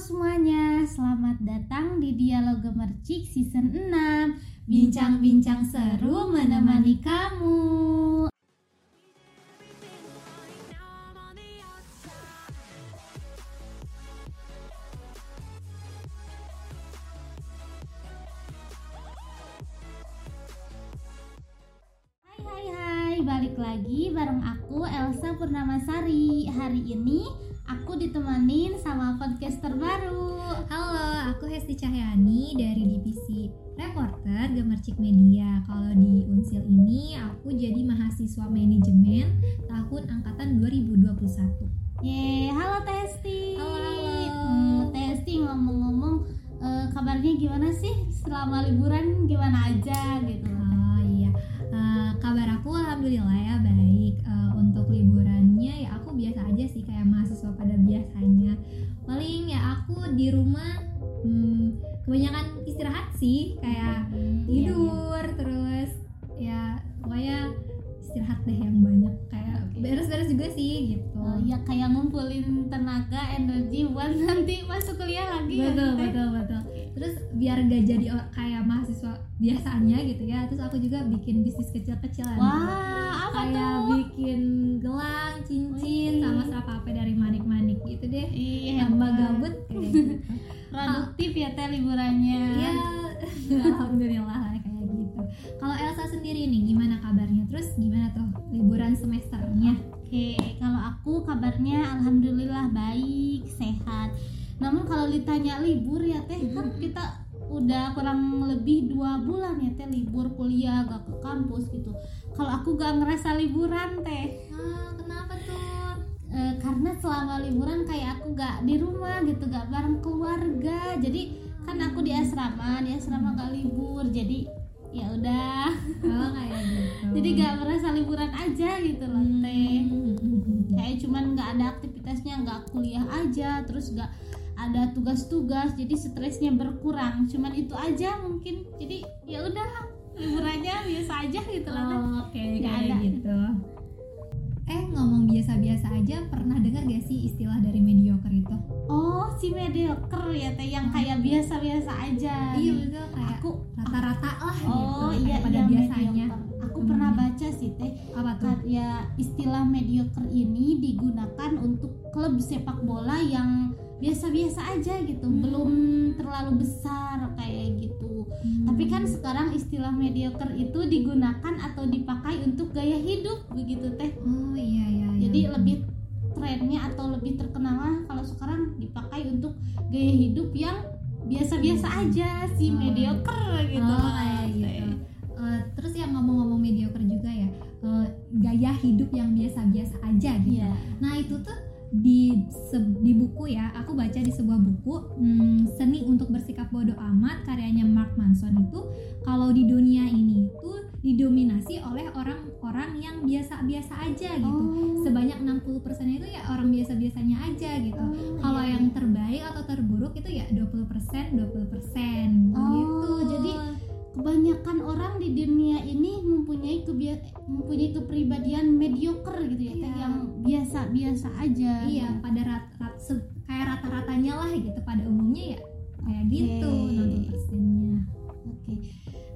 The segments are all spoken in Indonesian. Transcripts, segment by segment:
semuanya, selamat datang di Dialog Gemercik Season 6 Bincang-bincang seru menemani kamu. Hai hai hai, balik lagi bareng aku Elsa Purnamasari. Hari ini sama podcaster baru Halo, aku Hesti Cahyani dari divisi reporter Gemercik Media. Kalau di Unsil ini aku jadi mahasiswa manajemen tahun angkatan 2021. Ye, halo Testi. Halo, halo. Hmm, Testi ngomong-ngomong eh, kabarnya gimana sih selama liburan gimana aja gitu. Oh iya, Eh, kabar aku alhamdulillah ya baik. Eh, untuk liburannya ya aku biasa aja sih kayak. Paling ya aku di rumah hmm, kebanyakan istirahat sih kayak Hmm, iya, iya. tidur terus ya pokoknya istirahat deh yang banyak kayak beres-beres juga sih gitu Oh, ya kayak ngumpulin tenaga, energi buat nanti masuk kuliah lagi ya, betul Teh? betul betul terus biar gak jadi kayak biasanya gitu ya terus aku juga bikin bisnis kecil-kecilan Wah, apa kayak tuh? bikin gelang cincin Wih. sama serapape dari manik-manik gitu deh Iya, tambah gabut kayak gitu Produktif ya teh liburannya. Iya, alhamdulillah lah kayak gitu. Kalau Elsa sendiri nih gimana kabarnya? Terus gimana tuh liburan semesternya? Oke, kalau aku kabarnya alhamdulillah baik, sehat. Namun kalau ditanya libur ya teh, kan kita udah kurang lebih dua bulan ya teh libur kuliah gak ke kampus gitu. Kalau aku gak ngerasa liburan teh, Ah, kenapa tuh? Eh, karena selama liburan kayak aku gak di rumah gitu, gak bareng keluarga. Jadi kan aku di asrama, di asrama gak libur, jadi ya udah. Oh kayak gitu. Jadi gak merasa liburan aja gitu loh teh. Hmm. kayak cuman nggak ada aktivitasnya nggak kuliah aja terus nggak ada tugas-tugas jadi stresnya berkurang cuman itu aja mungkin jadi ya udah liburannya biasa aja gitu lah. Oh, oke Nggak kayak ada. gitu. Eh ngomong biasa-biasa aja pernah dengar gak sih istilah dari mediocre itu? oh si mediocre ya teh yang kayak biasa-biasa aja Iya betul kayak aku rata-rata lah gitu. oh kayak iya pada iya biasanya. mediocre. aku Hmm. pernah baca sih teh Apa tuh? Ya istilah mediocre ini digunakan untuk klub sepak bola yang biasa-biasa aja gitu Hmm. belum terlalu besar kayak gitu tapi kan sekarang istilah mediocre itu digunakan atau dipakai untuk gaya hidup begitu teh Oh iya iya. iya. jadi lebih trennya atau lebih terkenal kalau sekarang dipakai untuk gaya hidup yang biasa-biasa aja si Oh. mediocre gitu Oh, Teh. gitu. Eh, terus yang ngomong-ngomong mediocre juga ya, eh, gaya hidup yang biasa-biasa aja gitu. Iya. Nah itu tuh di se- di buku ya, aku baca di sebuah buku hmm, seni untuk bersikap bodoh amat karyanya Mark Manson itu kalau di dunia ini tuh didominasi oleh orang-orang yang biasa-biasa aja gitu. Oh. Sebanyak 60% itu ya orang biasa-biasanya aja gitu. Oh, Kalau iya, yang iya. terbaik atau terburuk itu ya 20% 20% Oh, gitu. jadi kebanyakan orang di dunia ini mempunyai mempunyai kepribadian mediocre gitu ya Teh, Iya. yang biasa-biasa aja iya gitu. pada rat, rat- kayak rata-ratanya lah gitu pada umumnya ya kayak Oke. gitu 60%-nya. oke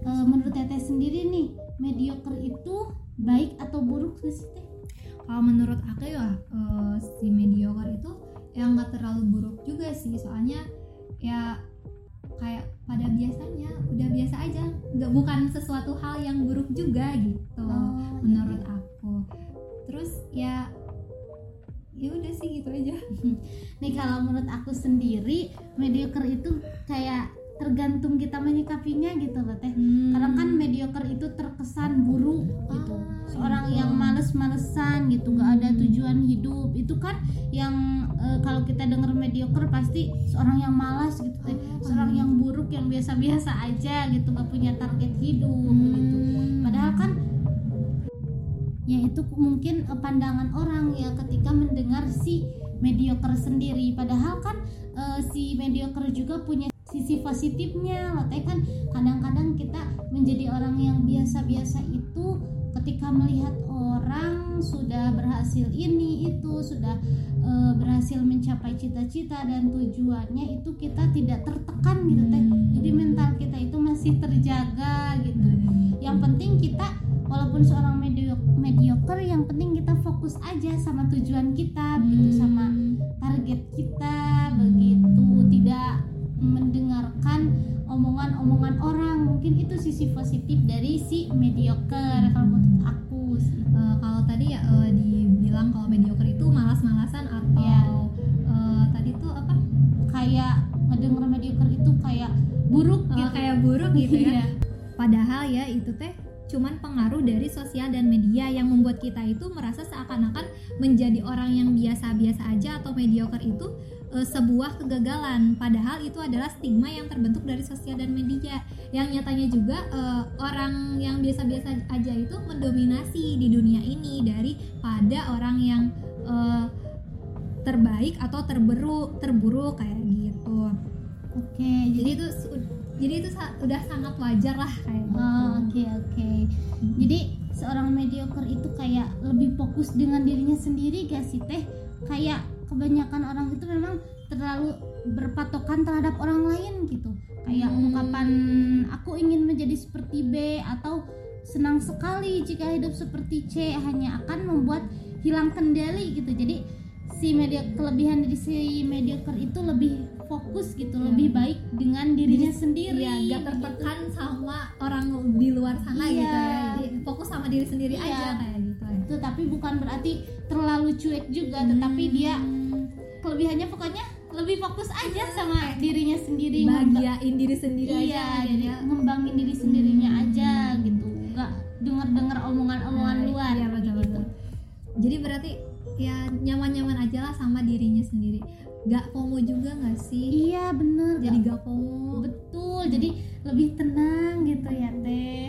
Eh, menurut teteh sendiri nih mediocre itu baik atau buruk sih teh Kalau menurut aku ya eh, si mediocre itu yang nggak terlalu buruk juga sih soalnya ya kayak pada biasanya udah biasa aja. Nggak bukan sesuatu hal yang buruk juga gitu Oh, menurut iya. aku. Terus ya ya udah sih gitu aja. Nih kalau menurut aku sendiri mediocre itu kayak tergantung kita menyikapinya gitu loh teh Kadang kan mediocre itu terkesan buruk gitu. Ah, Seorang yang males-malesan gitu, nggak ada Hmm. tujuan hidup. Itu kan yang eh, kalau kita dengar mediocre pasti seorang yang malas gitu teh. Oh, Seorang gitu. yang buruk yang biasa-biasa aja gitu, nggak punya target hidup Hmm. gitu. Padahal kan ya itu mungkin eh, pandangan orang ya ketika mendengar si mediocre sendiri. Padahal kan eh, si mediocre juga punya sisi positifnya. Loh teh kan kadang-kadang kita menjadi orang yang biasa-biasa itu ketika melihat orang sudah berhasil ini itu sudah eh, berhasil mencapai cita-cita dan tujuannya itu kita tidak tertekan gitu teh. Hmm. jadi mental kita itu masih terjaga gitu. Hmm. yang penting kita walaupun seorang medio mediocre yang penting kita fokus aja sama tujuan kita gitu sama target kita begitu. Tidak mendengarkan omongan-omongan orang mungkin itu sisi positif dari si mediocre kalau menurut aku sih. Eh, kalau tadi ya eh, dibilang kalau mediocre itu malas-malasan atau Iya. eh, tadi tuh apa kayak ngedenger mediocre itu kayak buruk Eh, gitu kayak buruk gitu ya Iya. padahal ya itu teh cuman pengaruh dari sosial dan media yang membuat kita itu merasa seakan-akan menjadi orang yang biasa-biasa aja atau mediocre itu eh, sebuah kegagalan. Padahal itu adalah stigma yang terbentuk dari sosial dan media. Yang nyatanya juga eh, orang yang biasa-biasa aja itu mendominasi di dunia ini daripada orang yang eh, terbaik atau terburuk terburuk kayak gitu. Oke jadi jadi itu jadi itu sa- udah sangat wajar lah kayak gitu. Oh, oke oke. Jadi seorang mediocre itu kayak lebih fokus dengan dirinya sendiri gak sih teh? Kayak kebanyakan orang itu memang terlalu berpatokan terhadap orang lain gitu kayak Hmm. ungkapan aku ingin menjadi seperti B atau senang sekali jika hidup seperti C hanya akan membuat hilang kendali gitu jadi si media kelebihan dari si mediocre itu lebih fokus gitu Iya. lebih baik dengan dirinya sendiri Iya, gak begitu. tertekan sama orang di luar sana Iya. gitu ya. Jadi fokus sama diri sendiri Iya. aja kayak gitu ya. itu tapi bukan berarti terlalu cuek juga tetapi dia Hmm, kelebihannya pokoknya lebih fokus aja sama dirinya sendiri bahagiain diri sendiri iya aja jadi ngembangin diri sendirinya aja gitu nggak denger dengar omongan-omongan Nah, luar Iya betul gitu. betul. Jadi berarti ya nyaman-nyaman aja lah sama dirinya sendiri. Gak FOMO juga gak sih? iya bener Jadi Gak- gak FOMO. betul jadi lebih tenang gitu ya teh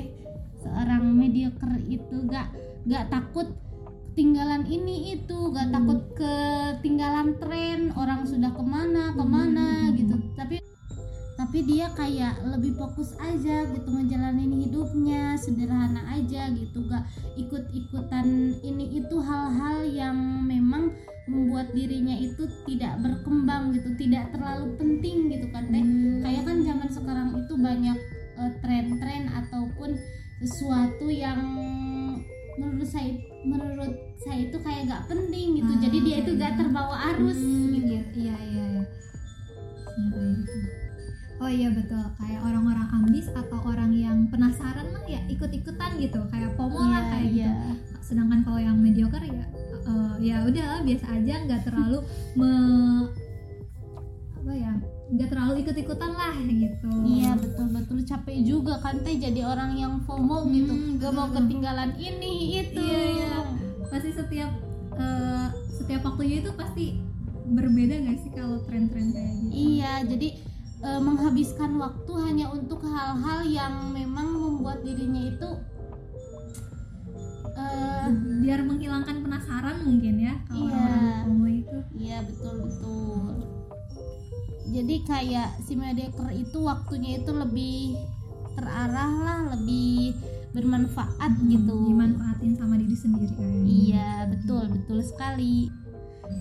seorang mediocre itu gak gak takut ketinggalan ini itu gak Hmm. takut ketinggalan tren orang sudah ke mana ke mana Hmm. gitu tapi tapi dia kayak lebih fokus aja gitu ngejalanin hidupnya sederhana aja gitu gak ikut-ikutan ini itu hal-hal yang memang membuat dirinya itu tidak berkembang gitu tidak terlalu penting gitu kan teh Hmm. kayak kan zaman sekarang itu banyak eh, tren-tren ataupun sesuatu yang menurut saya menurut saya itu kayak gak penting gitu. Ah, jadi dia itu gak terbawa arus Hmm, gitu. iya iya iya iya. Iya, gitu. oh iya betul. Kayak orang-orang ambis atau orang yang penasaran mah ya ikut-ikutan gitu. Kayak FOMO lah Iya, kayak iya. gitu sedangkan kalau yang mediocre ya eh, ya udahlah biasa aja. Nggak terlalu me ikut-ikutan lah gitu. Iya betul betul. Capek juga kan teh jadi orang yang FOMO gitu. Hmm, gak mau ketinggalan ini itu. Iya, iya. pasti setiap eh, setiap waktunya itu pasti berbeda gak sih kalau tren-tren kayak gitu? Iya jadi eh, menghabiskan waktu hanya untuk hal-hal yang memang membuat dirinya itu eh, biar menghilangkan penasaran mungkin ya kalau Iya. orang itu. Iya betul betul. Jadi kayak si mediocre itu waktunya itu lebih terarah lah, lebih bermanfaat gitu. dimanfaatin sama diri sendiri kayaknya Iya betul betul sekali.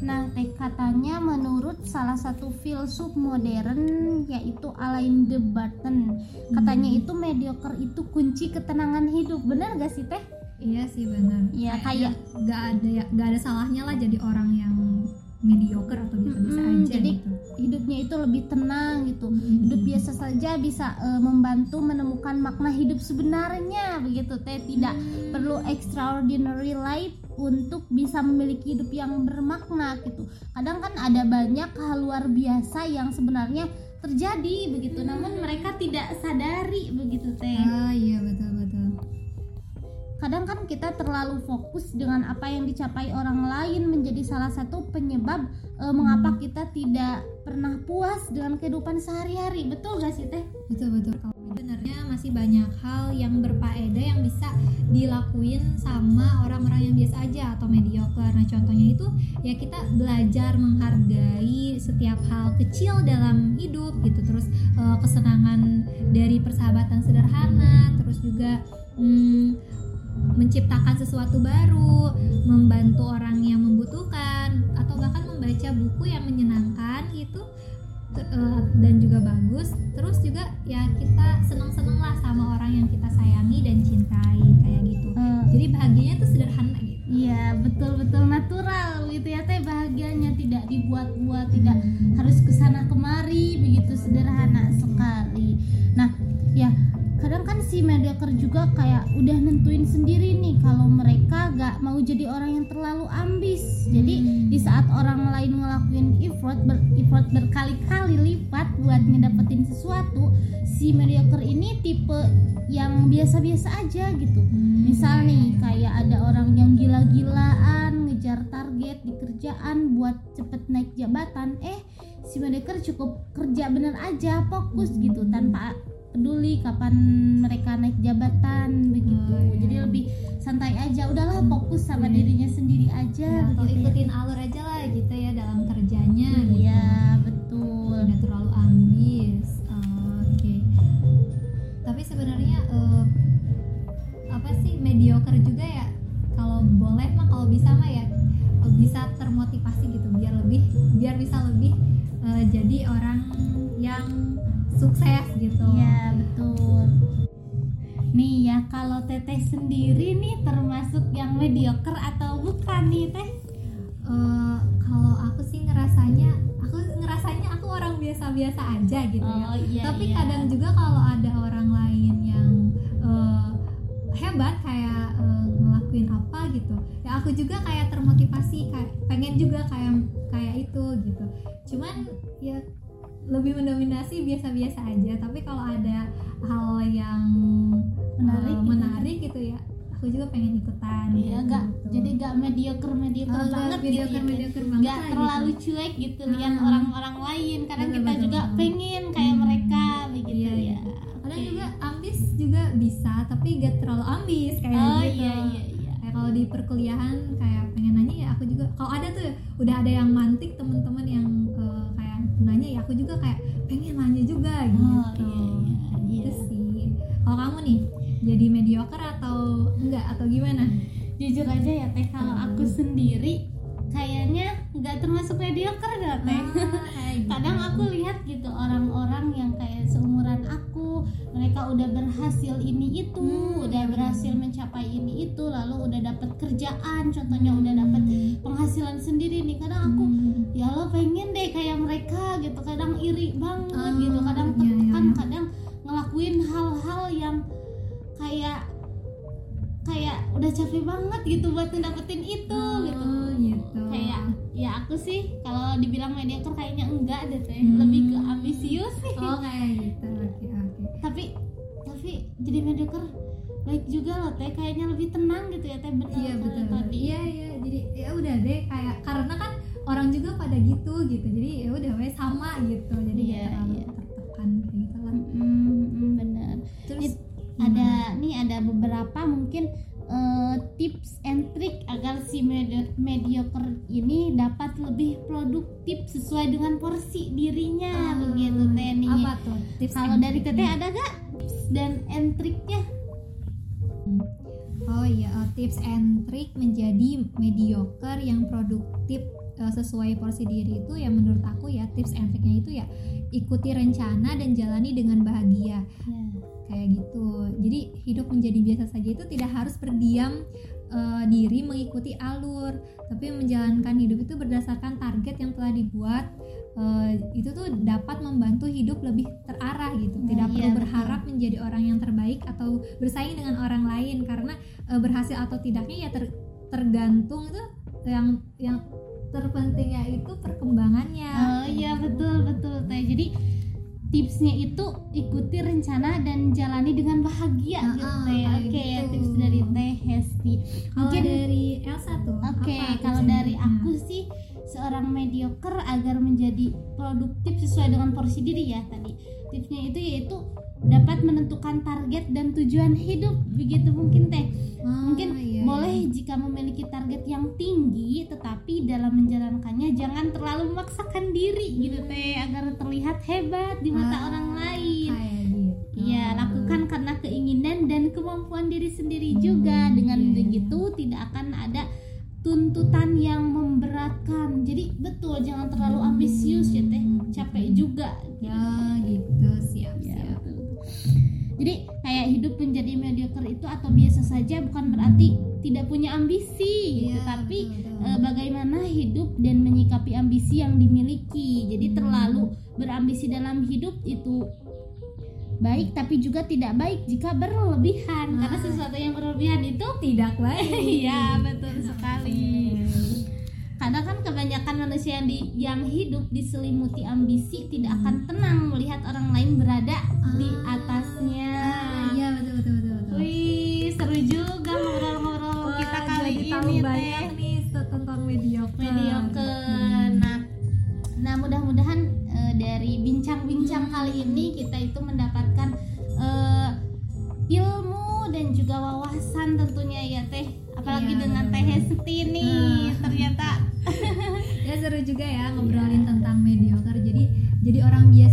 Nah teh katanya menurut salah satu filsuf modern yaitu Alain de Botton katanya Hmm. itu mediocre itu kunci ketenangan hidup. Bener gak sih teh? iya sih benar Iya, Kayaknya nggak ada ya nggak ada salahnya lah jadi orang yang mediocre atau biasa-biasa Mm-mm, aja jadi gitu Hidupnya itu lebih tenang gitu. Mm-mm. hidup biasa saja bisa eh, membantu menemukan makna hidup sebenarnya begitu teh. Tidak perlu extraordinary life untuk bisa memiliki hidup yang bermakna gitu. Kadang kan ada banyak hal luar biasa yang sebenarnya terjadi begitu. Namun mereka tidak sadari begitu teh. Ah iya betul kadang kan kita terlalu fokus dengan apa yang dicapai orang lain menjadi salah satu penyebab eh, mengapa kita tidak pernah puas dengan kehidupan sehari-hari. Betul gak sih teh? Betul betul. Sebenarnya masih banyak hal yang berfaedah yang bisa dilakuin sama orang-orang yang biasa aja atau mediocre. Nah contohnya itu ya kita belajar menghargai setiap hal kecil dalam hidup gitu. Terus eh, kesenangan dari persahabatan sederhana terus juga hmm, menciptakan sesuatu baru, membantu orang yang membutuhkan, atau bahkan membaca buku yang menyenangkan itu te- eh, dan juga bagus. Terus juga ya kita seneng-seneng lah sama orang yang kita sayangi dan cintai kayak gitu. Eh, Jadi bahagianya tuh sederhana gitu. Iya betul-betul natural gitu ya teh bahagianya tidak dibuat-buat tidak harus ke sana kemari begitu sederhana sekali. Nah mediocre juga kayak udah nentuin sendiri nih kalau mereka gak mau jadi orang yang terlalu ambis. Jadi Hmm. di saat orang lain ngelakuin effort ber, effort berkali-kali lipat buat ngedapetin sesuatu, si mediocre ini tipe yang biasa-biasa aja gitu. Misal nih kayak ada orang yang gila-gilaan ngejar target di kerjaan buat cepet naik jabatan eh si mediocre cukup kerja bener aja fokus gitu tanpa peduli kapan mereka naik jabatan begitu Oh, iya. jadi lebih santai aja udahlah fokus sama Iya. dirinya sendiri aja Ya, begitu ya. ikutin alur aja lah gitu ya dalam kerjanya gitu. iya betul tidak terlalu ambis Oh, oke tapi sebenarnya eh, apa sih mediocre juga ya kalau boleh mah kalau bisa mah ya bisa termotivasi gitu biar lebih biar bisa lebih eh, jadi orang yang sukses gitu Iya betul. Nih ya kalau teteh sendiri nih termasuk yang mediocre atau bukan nih teh? Eh, kalau aku sih ngerasanya aku ngerasanya aku orang biasa-biasa aja gitu ya iya. tapi iya. kadang juga kalau ada orang lain yang eh, hebat kayak eh, ngelakuin apa gitu ya aku juga kayak termotivasi kayak pengen juga kayak kayak itu gitu cuman ya lebih mendominasi biasa-biasa aja tapi kalau ada hal yang Menarik gitu. menarik gitu ya aku juga pengen ikutan Iya gitu. gak jadi gak mediocre mediocre Oh, banget mediocre, gitu ya, mediocre banget Nggak lah terlalu gitu. cuek gitu lihat Ah. orang-orang lain karena Betul, kita betul, juga betul. pengen kayak Hmm. mereka begitu Iya, ya. iya. kadang Oke. juga ambis juga bisa tapi gak terlalu ambis kayak Oh gitu iya iya iya. kayak kalau di perkuliahan kayak pengen nanya ya aku juga kalau ada tuh udah ada yang mantik teman-teman kerjaan contohnya udah dapat penghasilan sendiri nih kadang aku Hmm. ya lo pengen deh kayak mereka gitu kadang iri banget Ah, gitu kadang iya, iya, iya. kadang ngelakuin hal-hal yang kayak kayak udah capek banget gitu buat ngedapetin itu gitu Oh, gitu. kayak ya aku sih kalau dibilang mediocre kayaknya enggak deh teh Hmm. lebih ke ambisius sih oh kayak gitu oke oke tapi tapi jadi mediocre baik juga loh teh kayaknya lebih tenang gitu ya teh benar iya betul, betul. tadi. Iya iya jadi ya udah deh kayak karena kan orang juga pada gitu gitu. Jadi ya udah we sama gitu. Jadi Iya, ya terlalu iya. tertekan gitu lah. Mm, mm, benar terus It- ada nih ada beberapa mungkin eh, tips and trick agar si medi- mediocre ini dapat lebih produktif sesuai dengan porsi dirinya Ah, begitu teh nih. apa tuh? Tips kalau dari teteh ada gak tips dan and tricknya mediocre yang produktif uh, sesuai porsi diri itu ya menurut aku ya tips and tricknya itu ya ikuti rencana dan jalani dengan bahagia kayak gitu. Jadi hidup menjadi biasa saja itu tidak harus berdiam uh, diri mengikuti alur, tapi menjalankan hidup itu berdasarkan target yang telah dibuat. Uh, itu tuh dapat membantu hidup lebih terarah gitu. Nah, Tidak iya, perlu betul. berharap menjadi orang yang terbaik atau bersaing dengan orang lain karena uh, berhasil atau tidaknya ya ter- tergantung itu yang yang terpentingnya itu perkembangannya. Oh iya betul betul teh. Jadi tipsnya itu ikuti rencana dan jalani dengan bahagia Ah, gitu ah, kayak Oke ya gitu. tips dari Teh Hesti. Kalau produktif sesuai dengan porsi diri ya tadi. Tipsnya itu yaitu dapat menentukan target dan tujuan hidup begitu mungkin teh. Ah, Mungkin iya, boleh jika memiliki target yang tinggi tetapi dalam menjalankannya jangan terlalu memaksakan diri gitu teh agar terlihat hebat di mata Ah, orang lain. gitu. Iya, lakukan karena keinginan dan kemampuan diri sendiri juga dengan itu tidak akan ada tuntutan yang memberatkan. Jadi betul jangan terlalu ambisius ya teh. Capek juga. Ya gitu. Siap Ya, siap. betul. Jadi kayak hidup menjadi mediocre itu atau biasa saja bukan berarti tidak punya ambisi. Gitu, Iya, tapi betul, eh, bagaimana hidup dan menyikapi ambisi yang dimiliki. Jadi Hmm. terlalu berambisi dalam hidup itu baik tapi juga tidak baik jika berlebihan. Karena Ah. sesuatu yang berlebihan itu tidak baik. Iya betul kebanyakan manusia yang di yang hidup diselimuti ambisi tidak akan tenang melihat orang lain berada di Ah. atasnya. Ah, iya betul betul betul betul. Wih seru juga ngobrol-ngobrol Wah, kita kali jadi tahu ini banyak teh. nih tentang mediocre mediocre nah nah mudah-mudahan eh, dari bincang-bincang kali ini kita itu mendapatkan juga ya ngobrolin tentang mediocre. Jadi jadi orang biasa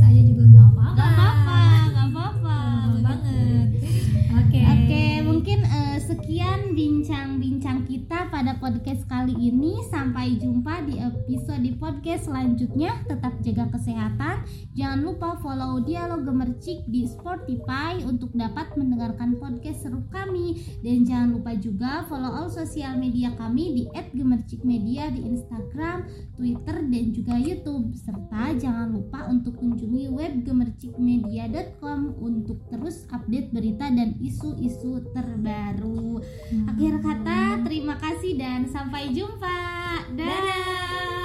podcast kali ini. Sampai jumpa di episode podcast selanjutnya. Tetap jaga kesehatan. Jangan lupa follow Dialog Gemercik di Spotify untuk dapat mendengarkan podcast seru kami. Dan jangan lupa juga follow all sosial media kami di @gemercikmedia di Instagram, Twitter, dan juga YouTube. Serta jangan lupa untuk kunjungi web gemercikmedia.com untuk terus update berita dan isu-isu terbaru. Akhir kata, terima kasih dan sampai jumpa. Dadah.